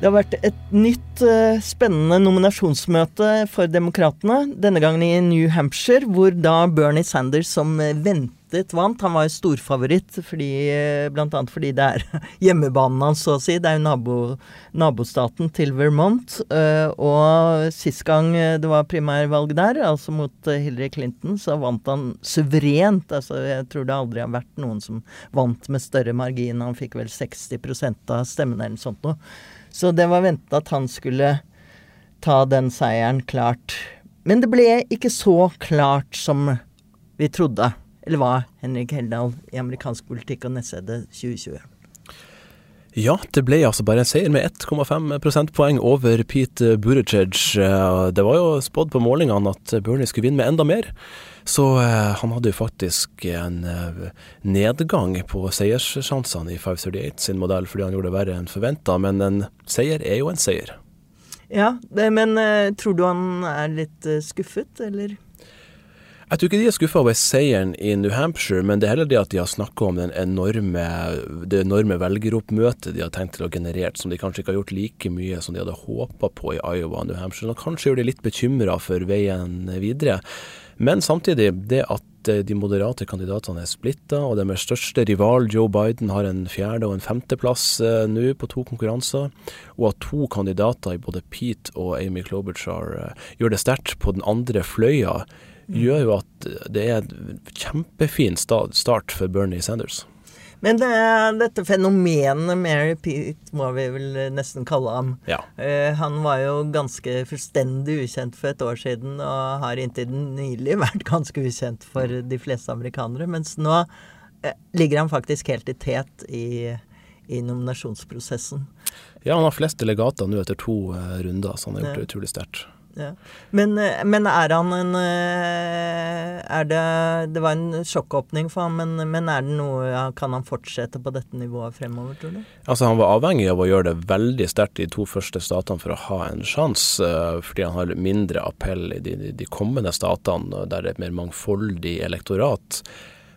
Det har vært et nytt eh, spennende nominasjonsmøte for Demokratene. Denne gangen i New Hampshire, hvor da Bernie Sanders, som eh, ventet, vant. Han var jo storfavoritt, fordi, eh, blant annet fordi det er hjemmebanen hans, så å si. Det er jo nabo, nabostaten til Vermont. og sist gang det var primærvalg der, altså mot Hillary Clinton, så vant han suverent. Altså, jeg tror det aldri har vært noen som vant med større margin. Han fikk vel 60% av stemmene eller noe sånt noe. Så det var venta at han skulle ta den seieren klart. Men det ble ikke så klart som vi trodde. Eller hva, Henrik Heldal i amerikansk politikk og nettstedet 2020? Ja, det ble altså bare en seier med 1,5 prosentpoeng over Pete Buttigieg. Eh, Det var jo spådd på målingene at Bernie skulle vinne med enda mer. Så eh, han hadde jo faktisk en eh, nedgang på seierssjansene i 538 sin modell, fordi han gjorde det verre enn forventa. Men en seier er jo en seier. Ja, det, men tror du han er litt skuffet, eller? Jeg tror ikke de er skuffa over seieren i New Hampshire, men det er heller det at de har snakka om enorme, det enorme velgeroppmøtet de har tenkt til å generere, som de kanskje ikke har gjort like mye som de hadde håpa på i Iowa og New Hampshire. Og kanskje gjør de litt bekymra for veien videre. Men samtidig, det at eh, de moderate kandidatene er splitta, og deres største rival Joe Biden har en fjerde- og en femteplass eh, nå på to konkurranser, og at to kandidater i både Pete og Amy Klobuchar eh, gjør det sterkt på den andre fløya, gjør jo at det er en kjempefin start for Bernie Sanders. Men det, dette fenomenet Mary Pete må vi vel nesten kalle ham. Ja. Eh, han var jo ganske fullstendig ukjent for et år siden, og har inntil nylig vært ganske ukjent for de fleste amerikanere. Mens nå eh, ligger han faktisk helt i tet i, i nominasjonsprosessen. Ja, han har flest delegater nå etter to eh, runder, så han har gjort det utrolig sterkt. Ja. Men, eh, men er han en eh, Er det Det var en sjokkåpning for ham, men, men er det noe Kan han fortsette på dette nivået fremover, tror du? Altså, han var avhengig av å gjøre det veldig sterkt i de to første statene for å ha en sjanse, eh, fordi han har mindre appell i de, de, de kommende statene, der det er et mer mangfoldig elektorat.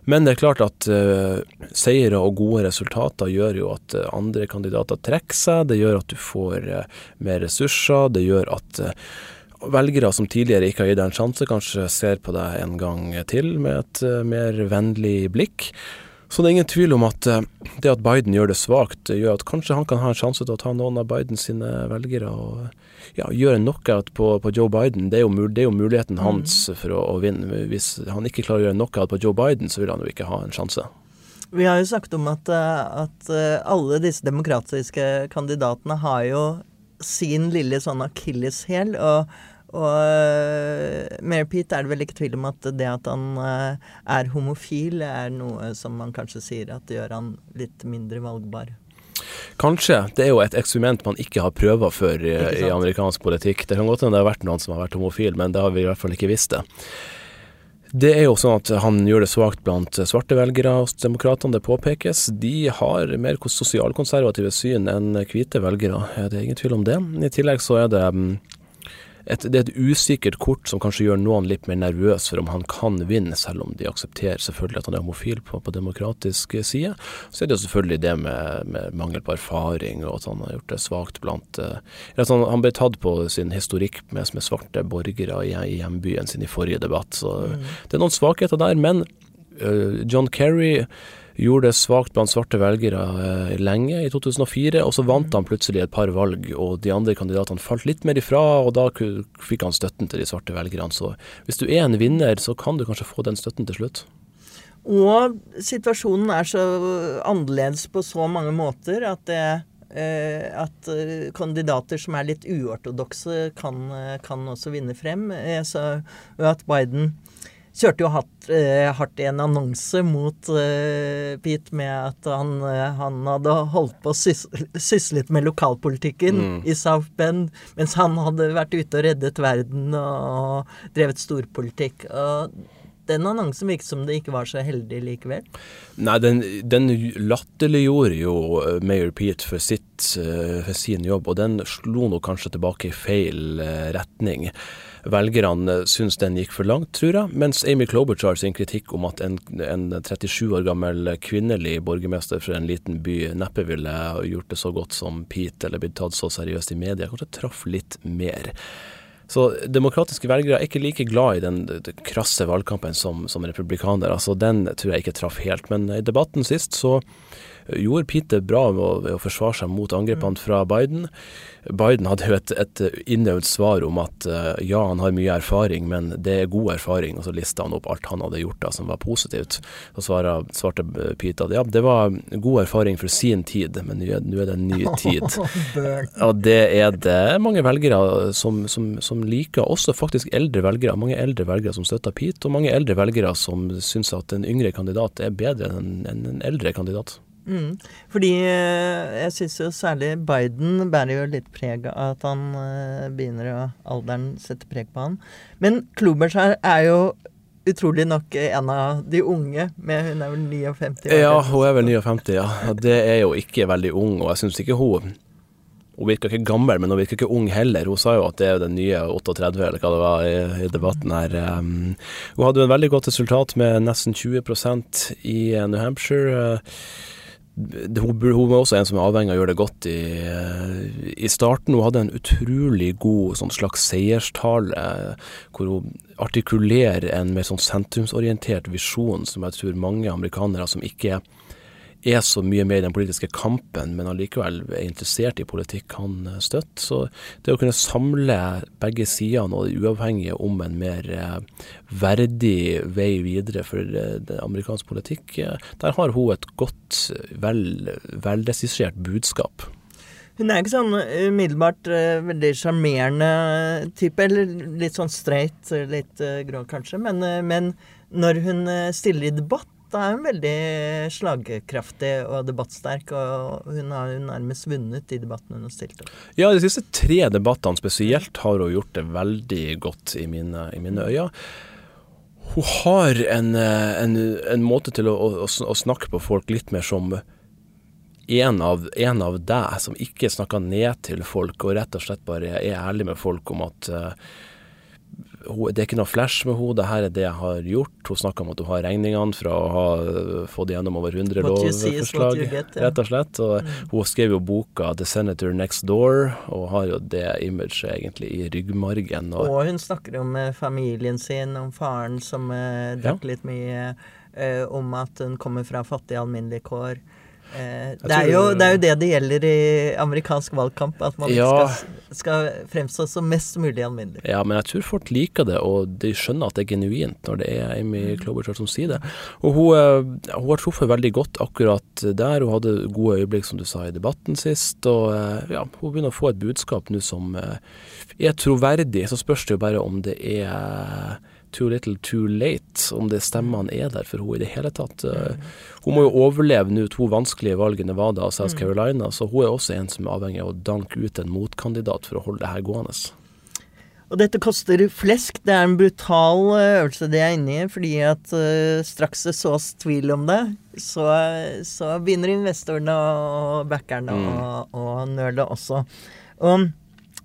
Men det er klart at uh, seire og gode resultater gjør jo at uh, andre kandidater trekker seg. Det gjør at du får uh, mer ressurser. Det gjør at velgere som tidligere ikke har gitt deg en sjanse, kanskje ser på deg en gang til med et eh, mer vennlig blikk. Så det er ingen tvil om at eh, det at Biden gjør det svakt, eh, gjør at kanskje han kan ha en sjanse til å ta noen av Biden sine velgere og ja, gjøre en knockout på, på Joe Biden. Det er, jo, det er jo muligheten hans for å, å vinne. Hvis han ikke klarer å gjøre en knockout på Joe Biden, så vil han jo ikke ha en sjanse. Vi har jo snakket om at, at alle disse demokratiske kandidatene har jo sin lille sånn akilleshæl. Og, og eh, Mary Pete er det vel ikke tvil om at det at han eh, er homofil, er noe som man kanskje sier at det gjør han litt mindre valgbar. Kanskje. Det er jo et eksperiment man ikke har prøva før i, i amerikansk politikk. Det kan godt hende det har vært noen som har vært homofil, men det har vi i hvert fall ikke visst det. Det er jo sånn at han gjør det svakt blant svarte velgere hos demokratene, det påpekes. De har mer sosialkonservative syn enn hvite velgere, det er ingen tvil om det. I tillegg så er det mm, et, det er et usikkert kort som kanskje gjør noen litt mer nervøs for om han kan vinne, selv om de aksepterer selvfølgelig at han er homofil på, på demokratisk side. Så er det jo selvfølgelig det med, med mangel på erfaring, og at han har gjort det svakt blant at han, han ble tatt på sin historikk med, med svarte borgere i, i hjembyen sin i forrige debatt. Så det er noen svakheter der. Men uh, John Kerry gjorde det svakt blant svarte velgere eh, lenge, i 2004, og så vant han plutselig et par valg, og de andre kandidatene falt litt mer ifra, og da fikk han støtten til de svarte velgerne. Så hvis du er en vinner, så kan du kanskje få den støtten til slutt. Og situasjonen er så annerledes på så mange måter at det eh, at eh, kandidater som er litt uortodokse, kan, eh, kan også vinne frem. Eh, så jo at Biden kjørte jo hardt, eh, hardt i en annonse mot eh, Pete med at han, eh, han hadde holdt på å sys syslet med lokalpolitikken i South Bend, mens han hadde vært ute og reddet verden og drevet storpolitikk. Og den annonsen virket som det ikke var så heldig likevel. Nei, den, den latterliggjorde jo Mayor Pete for, sitt, for sin jobb, og den slo nå kanskje tilbake i feil retning. Velgerne syns den gikk for langt, tror jeg, mens Amy Klobuchar sin kritikk om at en, en 37 år gammel kvinnelig borgermester fra en liten by neppe ville gjort det så godt som Pete, eller blitt tatt så seriøst i media, kanskje traff litt mer. Så demokratiske velgere er ikke like glad i den, krasse valgkampen som, som republikanere. Altså, den tror jeg ikke traff helt. Men i debatten sist så gjorde Pete bra ved å, forsvare seg mot angrepene fra Biden. Biden hadde jo et, et innøvd svar om at uh, ja, han har mye erfaring, men det er god erfaring. Og så lista han opp alt han hadde gjort da som var positivt. Så svarte, svarte Pete at ja, det var god erfaring for sin tid, men nå er det en ny tid. Og det er det mange velgere som, som, som, liker, også faktisk eldre velgere. Mange eldre velgere som støtter Pete, og mange eldre velgere som syns at en yngre kandidat er bedre enn en, en eldre kandidat. Mm. Fordi eh, jeg syns jo særlig Biden bærer jo litt preg av at han uh, begynner å Alderen setter preg på han. Men Kloberskjær er jo utrolig nok en av de unge. Med, hun er vel 59? Ja, hun er vel 59, ja. Det er jo ikke veldig ung, og jeg syns ikke hun hun virker ikke gammel, men hun virker ikke ung heller. Hun sa jo at det er den nye 38, eller hva det var i, i debatten her. Um, hun hadde jo en veldig godt resultat med nesten 20% i New Hampshire. Hun, hun var også en som er avhengig av å gjøre det godt i, i starten. Hun hadde en utrolig god sånn slags seierstale, hvor hun artikulerer en mer sånn sentrumsorientert visjon som jeg tror mange amerikanere som ikke er er så mye med i den politiske kampen, men allikevel er interessert i politikk, han støtter. Så det å kunne samle begge sidene og de uavhengige om en mer eh, verdig vei videre for eh, amerikansk politikk, eh, der har hun et godt, vel, velregissert budskap. Hun er ikke sånn umiddelbart veldig sjarmerende type, eller litt sånn streit, litt grå kanskje, men, men når hun stiller i debatt, da er hun veldig slagkraftig og debattsterk, og hun har jo nærmest vunnet de debattene hun har stilt opp. Ja, de siste tre debattene spesielt har hun gjort det veldig godt i mine, i mine øyne. Hun har en, en, en måte til å, å, å, snakke på folk litt mer som en av, en av deg, som ikke snakker ned til folk, og rett og slett bare er ærlig med folk om at uh, det er ikke noe flash med henne, det her er det jeg har gjort. Hun snakker om at hun har regningene fra å ha fått gjennom over 100 lovforslag, rett og slett. Og mm. Hun skrev jo boka 'The Senator Next Door', og har jo det imaget egentlig i ryggmargen. Og, og hun snakker om med familien sin, om faren som uh, drakk ja. litt mye, uh, om at hun kommer fra fattige, alminnelige kår. Eh, det, er jo, det, er jo, det det gjelder i amerikansk valgkamp, at man ja, skal, skal, fremstå som mest mulig alminnelig. Ja, men jeg tror folk liker det, og de skjønner at det er genuint når det er Amy mm. Klobuchar som sier det. Og hun, eh, hun, har truffet veldig godt akkurat der. Hun hadde gode øyeblikk, som du sa, i debatten sist. Og eh, ja, hun begynner å få et budskap nå som er troverdig. Så spørs det jo bare om det er too little too late, om det stemmene er der for henne i det hele tatt. Eh, hun må jo overleve nå to vanskelige valg i Nevada og South mm. Carolina, så hun er også en som er avhengig av å danke ut en motkandidat for å holde det her gående. Og dette koster flesk. Det er en brutal eh, øvelse de er inne i, fordi at uh, straks det sås tvil om det, så, så begynner investorene og backerne mm. å, å nøle også. Og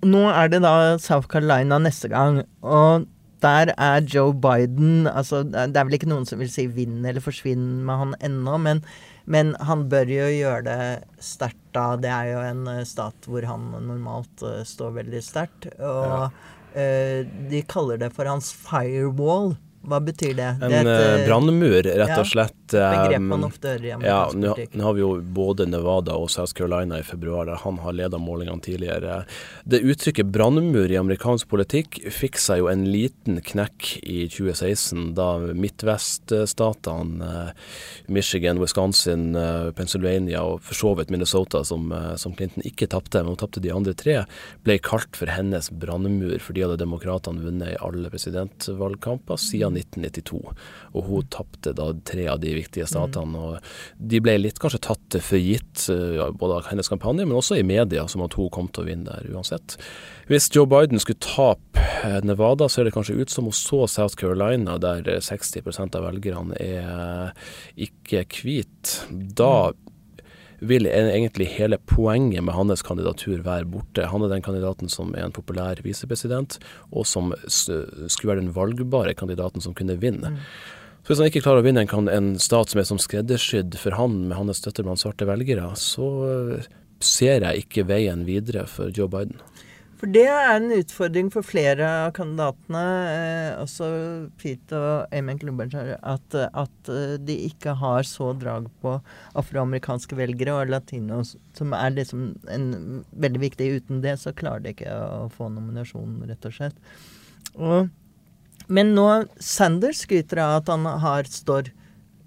nå er det da South Carolina neste gang. Og der er Joe Biden altså Det er vel ikke noen som vil si vinn eller forsvinn med han ennå, men, men, han bør jo gjøre det sterkt da. Det er jo en uh, stat hvor han normalt uh, står veldig sterkt. Og ja. uh, de kaller det for hans firewall. Hva betyr det? En det et, uh, brannmur, rett og slett. Begrep man ofte hører amerikansk ja, politikk. Nå har vi jo både Nevada og South Carolina i februar, der han har ledet målingene tidligere. Det uttrykket brannmur i amerikansk politikk fikk seg jo en liten knekk i 2016, da midtveststatene, Michigan, Wisconsin, Pennsylvania og for så vidt Minnesota, som, som Clinton ikke tapte, men hun tapte de andre tre, ble kalt for hennes brannmur, fordi hadde demokratene vunnet i alle presidentvalgkamper siden siden 1992. Og hun tapte da tre av de viktige statene. og De ble litt kanskje tatt for gitt, eh, både av hennes kampanje, men også i media, som at hun kom til å vinne der uansett. Hvis Joe Biden skulle tape Nevada, Nevada, ser det kanskje ut som hun så South Carolina, der eh, 60% av velgerne er ikke hvite. Da vil egentlig hele poenget med hans kandidatur være borte. Han er den kandidaten som er en populær visepresident, og som skulle være den valgbare kandidaten som kunne vinne. Så Hvis han ikke klarer å vinne en, en stat som er som skreddersydd for han med hans støtte blant svarte velgere, så eh, ser jeg ikke veien videre for Joe Biden. For det er en utfordring for flere av kandidatene, eh, også Pete og Amen Klobuchar, at, at eh, de ikke har så drag på afroamerikanske velgere og latinos, som er liksom en veldig viktig. Uten det så klarer de ikke å få nominasjon, rett og slett. Og, men nå Sanders skryter av at han har står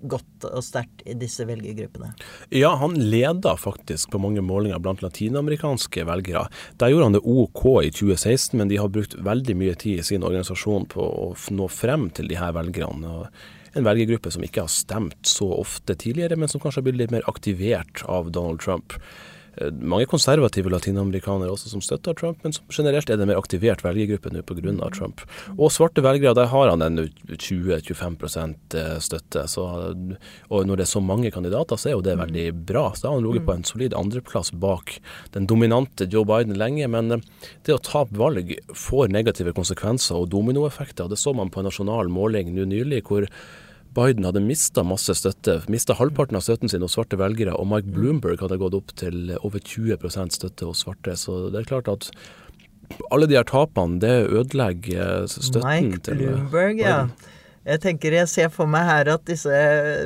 godt og sterkt i disse velgergruppene. Ja, han leda faktisk på mange målinger blant latinamerikanske velgere. Der gjorde han det OK i 2016, men de har brukt veldig mye tid i sin organisasjon på å nå frem til de her velgerne. En velgergruppe som ikke har stemt så ofte tidligere, men som kanskje har blitt litt mer aktivert av Donald Trump. Eh, Mange konservative latinamerikanere også som støtter Trump, men som generelt er det mer aktivert velgergruppe nå pga. Trump. Og svarte velgere, der har han en 20-25 eh, støtte. Så, og når det er så mange kandidater, så er jo det veldig bra. Så da har han ligget på en solid andreplass bak den dominante Joe Biden lenge. Men eh, det å tape valg får negative konsekvenser og dominoeffekter. Det så man på en nasjonal måling nå nylig, hvor Biden hadde mista masse støtte, mista halvparten av støtten sin hos svarte velgere, og Mike Bloomberg hadde gått opp til over 20% støtte hos svarte. Så det er klart at alle de her tapene, det ødelegger støtten Mike til Bloomberg, ja. Jeg tenker jeg ser for meg her at disse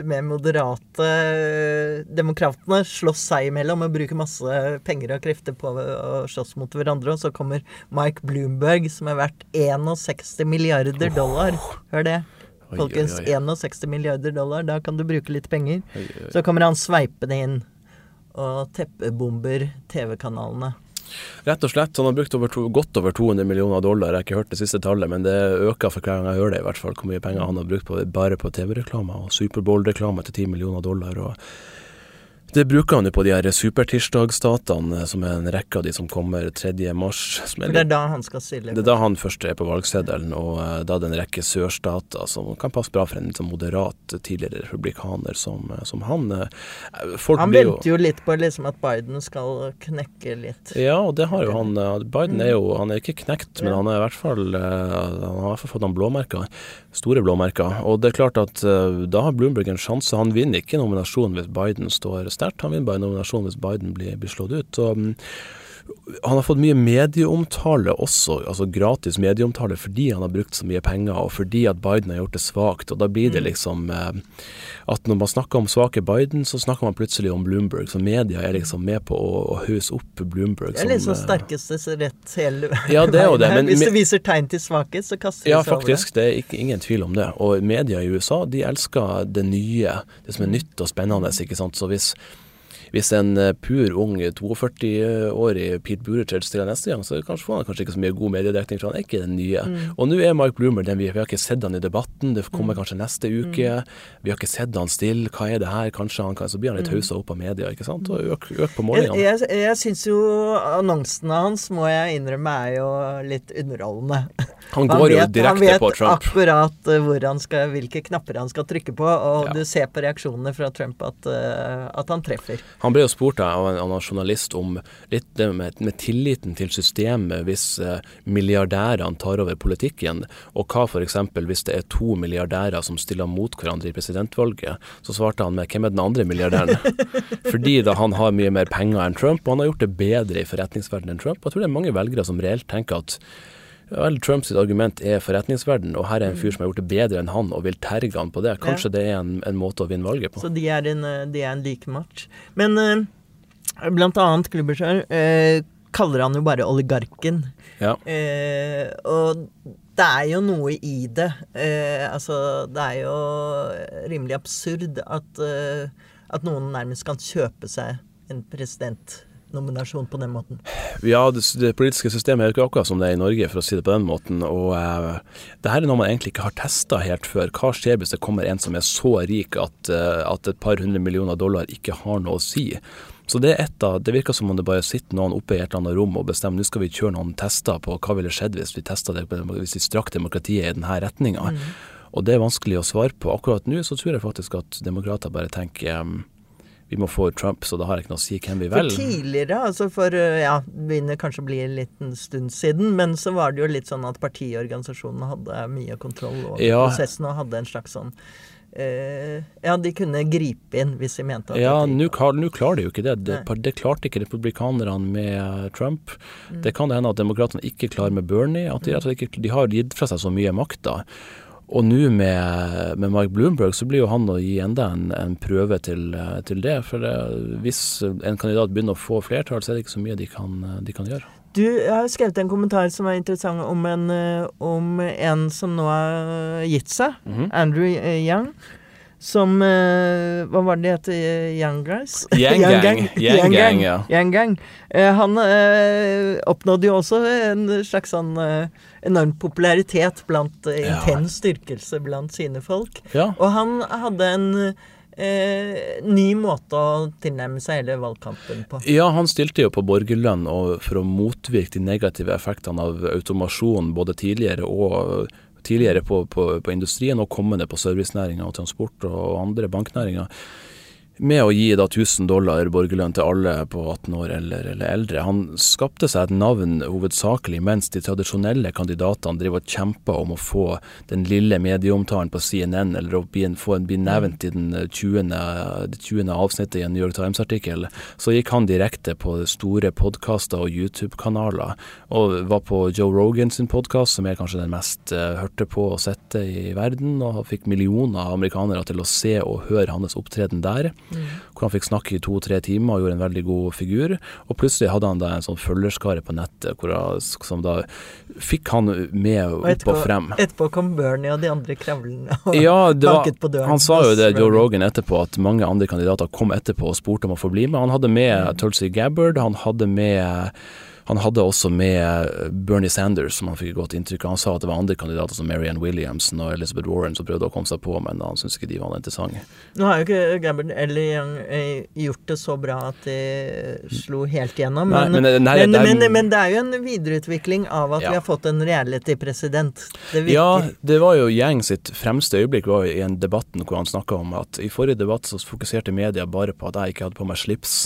mer moderate eh, demokratene slåss seg imellom og bruker masse penger og krefter på å slåss mot hverandre, og så kommer Mike Bloomberg, som er verdt 61 milliarder dollar. Hør det. Oi, Folkens, oi, oi. 61 milliarder dollar, da kan du bruke litt penger. Så kommer han sveipende inn og teppebomber TV-kanalene. Rett og slett. Han har brukt over to, godt over 200 millioner dollar. Jeg har ikke hørt det siste tallet, men det øker for hver gang jeg hører det, i hvert fall. Hvor mye penger han har brukt på, bare på TV-reklame og Superbowl-reklame til 10 millioner dollar. og det bruker han jo på de her supertirsdagsstatene, som er en rekke av de som kommer 3. mars. Er det er da han skal stille. Det er da han først er på valgseddelen, og eh, da er det en rekke sørstater som kan passe bra for en sånn moderat tidligere republikaner som, eh, som han. eh. Folk Han venter jo jo litt på liksom at Biden skal knekke litt. Ja, og det har jo han Biden er jo Han er ikke knekt, men han er i hvert fall Han har i hvert fall fått noen blåmerker. Store blåmerker. Og det er klart at da har Bloomberg en sjanse. Han vinner ikke nominasjonen hvis Biden står sterkt, han vinner bare nominasjonen hvis Biden blir, blir slått ut. Og, mm, han har fått mye medieomtale også, altså gratis medieomtale fordi han har brukt så mye penger, og fordi at Biden har gjort det svakt. Og da blir Mm. det liksom eh, at når man snakker om svake Biden, så snakker man plutselig om Bloomberg. Så media er liksom med på å, å hause opp Bloomberg. Det er liksom som, eh, sterkestes rett hele Ja, det er jo det, men- Hvis du viser tegn til svakhet, så kaster Ja, de seg over det. Ja, faktisk. Det er ikke, ingen tvil om det. Og media i USA, de elsker det nye, det som er nytt og spennende, ikke sant. Så hvis, hvis en eh, pur ung 42-årig Pete Buttigieg stiller neste gang, så kanskje får han kanskje ikke så mye god mediedekning, for han er ikke den nye. Og nå er Mike Bloomer den vi, vi har ikke sett han i debatten, det kommer kanskje neste uke. Vi har ikke sett han stille, hva er det her? Kanskje han kan, så blir han litt haussa opp av media, ikke sant. Og øk, øk på målingene. jeg, jeg syns jo annonsene hans, må jeg innrømme, er jo litt underholdende. Han Han går jo vet, jo direkte på Trump. akkurat eh, hvor han skal, hvilke knapper han skal trykke på, og Ja. du ser på reaksjonene fra Trump at, eh, at han treffer. Han ble jo spurt av en, av journalist om litt det med, med tilliten til systemet hvis eh, milliardærene tar over politikken, og hva f.eks. hvis det er to milliardærer som stiller mot hverandre i presidentvalget. Så svarte han med hvem er den andre milliardæren? Fordi da han har mye mer penger enn Trump, og han har gjort det bedre i forretningsverdenen enn Trump. Jeg tror det er mange velgere som reelt tenker at Vel, Trumps argument er forretningsverden, og her er en fyr som har gjort det bedre enn han, og vil terge han på det. Kanskje det er en, en måte å vinne valget på. Så de er en, eh, de er en like match. Men eh, blant annet Klubbeskjær eh, kaller han jo bare oligarken. Ja. Eh, og det er jo noe i det. Eh, altså, det er jo rimelig absurd at, eh, at noen nærmest kan kjøpe seg en president nominasjon på den måten? Ja, det, det, politiske systemet er jo ikke akkurat som det er i Norge, for å si det på den måten. Og eh, det her er noe man egentlig ikke har testa helt før. Hva skjer hvis det kommer en som er så rik at, eh, at et par hundre millioner dollar ikke har noe å si? Så det er et av, det virker som om det bare sitter noen oppe i et eller annet rom og bestemmer nå skal vi kjøre noen tester på hva ville skjedd hvis vi testa det, hvis vi strakk demokratiet i denne retninga. Mm. Og det er vanskelig å svare på. Akkurat nå så tror jeg faktisk at demokrater bare tenker um, vi må få Trump, så da har jeg ikke noe å si hvem vi velger. For tidligere, altså for eh, ja, begynner kanskje å bli en liten stund siden, men så var det jo litt sånn at partiorganisasjonene hadde mye kontroll over ja. prosessen og hadde en slags sånn eh, Ja, de kunne gripe inn hvis de mente at Ja, nå klarer de jo ikke det. Det, det klarte ikke republikanerne med Trump. Mm. Det kan det hende at demokratene ikke klarer med Bernie. At de, altså de har gitt fra seg så mye makt da. Og nå med, med, Mark Bloomberg så blir jo han å gi enda en, en prøve til, til, det. For det, hvis en kandidat begynner å få flertall, så er det ikke så mye de kan, de kan gjøre. Du har skrevet en kommentar som er interessant om en, om en som nå har gitt seg. Mm -hmm. Andrew Young. Som Hva var det det het? Young Guys? Young Gang. Young Gang, ja. Young Gang. Han oppnådde jo også en slags sånn enorm popularitet blant ja. intens styrkelse blant sine folk. Ja. Og han hadde en eh, ny måte å tilnærme seg hele valgkampen på. Ja, han stilte jo på borgerlønn for å motvirke de negative effektene av automasjon både tidligere og tidligere på, på, på industrien og kommende på servicenæringa og transport og andre banknæringer med å gi da 1000 dollar borgerlønn til alle på 18 år eller, eller, eldre. Han skapte seg et navn hovedsakelig mens de tradisjonelle kandidatene driver og kjemper om å få den lille medieomtalen på CNN, eller å bli, få en, bli nevnt i den 20. Det 20. avsnittet i en New York Times-artikkel. Så gikk han direkte på store podkaster og YouTube-kanaler, og var på Joe Rogan sin podkast, som er kanskje den mest uh, hørte på og sette i verden, og fikk millioner av amerikanere til å se og høre hans opptreden der. Mm. Hvor han fikk snakke i to-tre timer og gjorde en veldig god figur. Og plutselig hadde han da en sånn følgerskare på nettet han, som da fikk han med og opp og frem. Etterpå kom Bernie og de andre kravlene og ja, banket på døren. Han sa jo det, Joe Rogan, etterpå, at mange andre kandidater kom etterpå og spurte om å få bli med. Han hadde med mm. Tulsi Gabbard, han hadde med han hadde også med Bernie Sanders, som han fikk godt inntrykk av. Han sa at det var andre kandidater som Marianne Williamson og Elizabeth Warren som prøvde å komme seg på, men han syntes ikke de var interessante. Nå har jo ikke Gabriel eller Young eh, gjort det så bra at de slo helt gjennom, men, nei, men, nei, men, det er, men, det er jo en videreutvikling av at ja. vi har fått en reality-president. Ja, det var jo Yang sitt fremste øyeblikk var i en debatten hvor han snakka om at i forrige debatt så fokuserte media bare på at jeg ikke hadde på meg slips,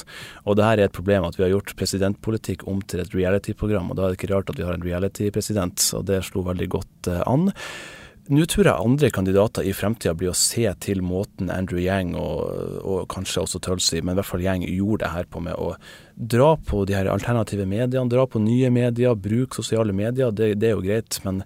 og det her er et problem at vi har gjort presidentpolitikk om til et et reality-program, og da er det ikke rart at vi har en reality-president, og det slo veldig godt eh, an. Nå tror jeg andre kandidater i fremtida blir å se til måten Andrew Yang og, og, kanskje også Tulsi, men i hvert fall Yang gjorde det her på med å dra på de her alternative mediene, dra på nye medier, bruke sosiale medier. Det, det er jo greit, men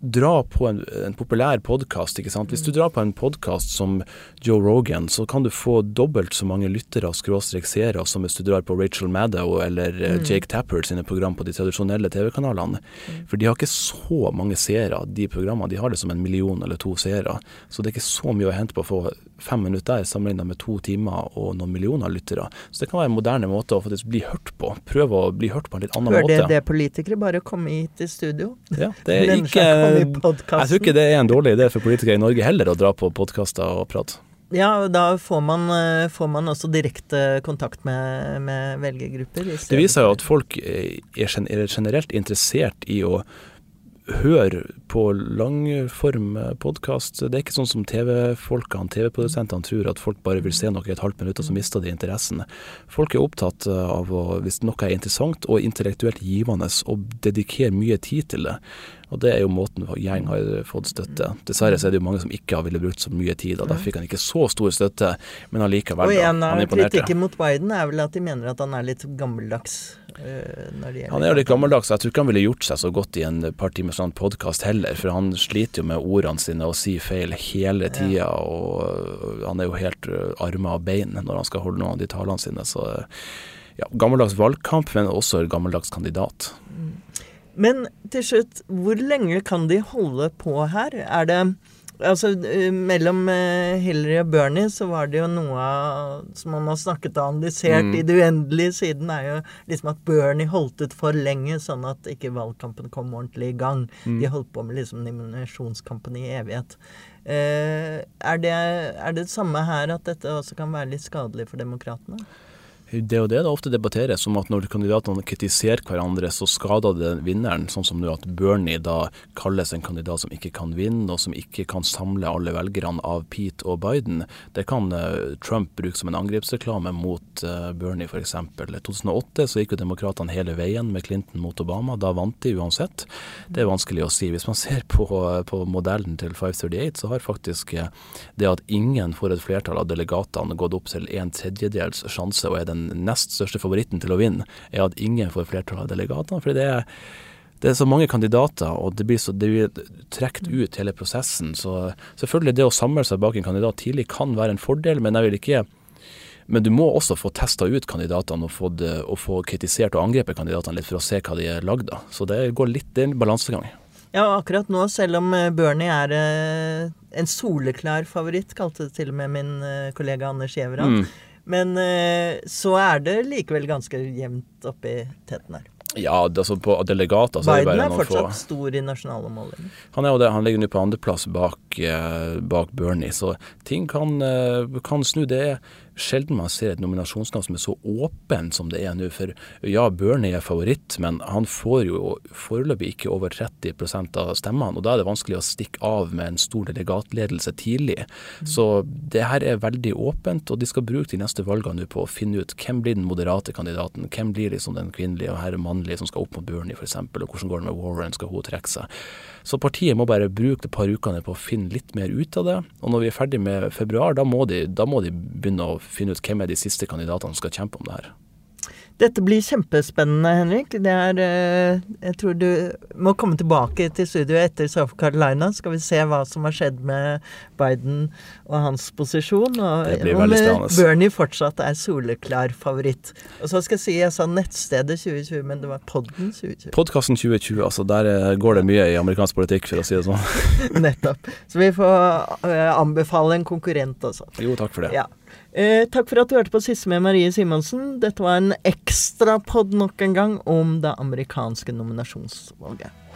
dra på en, en populær podkast. Hvis du drar på en podkast som Joe Rogan, så kan du få dobbelt så mange lyttere og skråstrek seere som hvis du drar på Rachel Maddow eller eh, mm. Jake Tapper sine program på de tradisjonelle TV-kanalene. Mm. For de har ikke så mange seere, de programmene. De har det som en million eller to seere. Så det er ikke så mye å hente på å få fem minutter sammenlignet med to timer og noen millioner lyttere. Så det kan være en moderne måte å faktisk bli hørt på. Prøve å bli hørt på en litt annen Hør måte. Hørte det, politikere. Bare komme hit i studio. Ja, det er ikke Jeg tror ikke det er en dårlig idé for politikere i Norge heller å dra på podkaster og prate. Ja, og da får man, eh, får man også direkte kontakt med, med velgergrupper. Det viser jo at folk er generelt interessert i å hør på langform podkast. Det er ikke sånn som TV-folkene, TV-produsentene, tror at folk bare vil se noe i et halvt minutt, og så mister de interessen. Folk er opptatt av å, hvis noe er interessant og intellektuelt givende, og dedikere mye tid til det. Og det er jo måten Gjeng har fått støtte. Dessverre så er det jo mange som ikke har ville brukt så mye tid, og da fikk han ikke så stor støtte, men allikevel, Og en av kritikken mot Biden er vel at de mener at han er litt gammeldags. Uh, han er jo litt gammeldags. Jeg tror ikke han ville gjort seg så godt i en par timers sånn podkast heller, for han sliter jo med ordene sine og sier feil hele tida, ja. og han er jo helt uh, armer og bein når han skal holde noen av de talene sine. Så ja, gammeldags valgkamp, men også gammeldags kandidat. Men til slutt, hvor lenge kan de holde på her? Er det Altså, eh, mellom eh, Hillary og Bernie så var det jo noe som man har snakket og analysert Mm. i det uendelige siden, er jo liksom at Bernie holdt ut for lenge, sånn at ikke valgkampen kom ordentlig i gang. Mm. De holdt på med liksom nominasjonskampen i evighet. Eh, er, det, er det det samme her, at dette også kan være litt skadelig for demokratene? Det og det det ofte debatteres, som at når kandidatene kritiserer hverandre, så skader det vinneren. Sånn som nå at Bernie da kalles en kandidat som ikke kan vinne, og som ikke kan samle alle velgerne av Pete og Biden. Det kan eh, Trump bruke som en angrepsreklame mot eh, Bernie, f.eks. I 2008 så gikk jo demokratene hele veien med Clinton mot Obama. Da vant de uansett. Det er vanskelig å si. Hvis man ser på, på modellen til 538, så har faktisk eh, det at ingen får et flertall av delegatene gått opp til en tredjedels sjanse, og er den nest største favoritten til å vinne, er at ingen får flertall av delegatene. fordi det er det er så mange kandidater, og det blir så det blir trukket ut hele prosessen. Så selvfølgelig det å samle seg bak en kandidat tidlig kan være en fordel, men jeg vil ikke men du må også få testa ut kandidatene og få, det, og få kritisert og angrepet kandidatene litt for å se hva de er lagd av. Så det går litt, det er en balansegang. Ja, akkurat nå, selv om eh, Bernie er eh, en soleklar favoritt, kalte det til og med min eh, kollega Anders Giæverand, Mm. Men eh, så er det likevel ganske jevnt oppi teten her. Ja, altså på delegater så er det Biden bare er noen få fortsatt stor i nasjonale målinger. Han er jo det, han ligger nå på andreplass bak, eh, bak Bernie, så ting kan, eh, kan snu. Det er sjelden man ser et nominasjonskamp som er så åpen som det er nå. For ja, Bernie er favoritt, men han får jo foreløpig ikke over 30% av stemmene. Og da er det vanskelig å stikke av med en stor delegatledelse tidlig. Så det her er veldig åpent, og de skal bruke de neste valgene nå på å finne ut hvem blir den moderate kandidaten, hvem blir liksom den kvinnelige og her mannlige som skal opp mot Bernie f.eks., og hvordan går det med Warren, skal hun trekke seg. Så partiet må bare bruke et par ukene på å finne litt mer ut av det. Og når vi er ferdig med februar, da må de, da må de begynne å finne ut hvem er de siste kandidatene som skal kjempe om det her. Dette blir kjempespennende, Henrik. Det er eh, Jeg tror du må komme tilbake til studio etter South Carolina. Skal vi se hva som har skjedd med Biden og hans posisjon. Og om. Bernie fortsatt er soleklar favoritt. Og så skal jeg si jeg sa nettstedet 2020, men det var podden 2020. Podkasten 2020, altså der eh, går det mye i amerikansk politikk, for å si det sånn. Nettopp. Så vi får eh, anbefale en konkurrent også. Jo, takk for det. Ja. Eh, takk for at du hørte på Siste med Marie Simonsen. Dette var en ekstrapod nok en gang om det amerikanske nominasjonsvalget.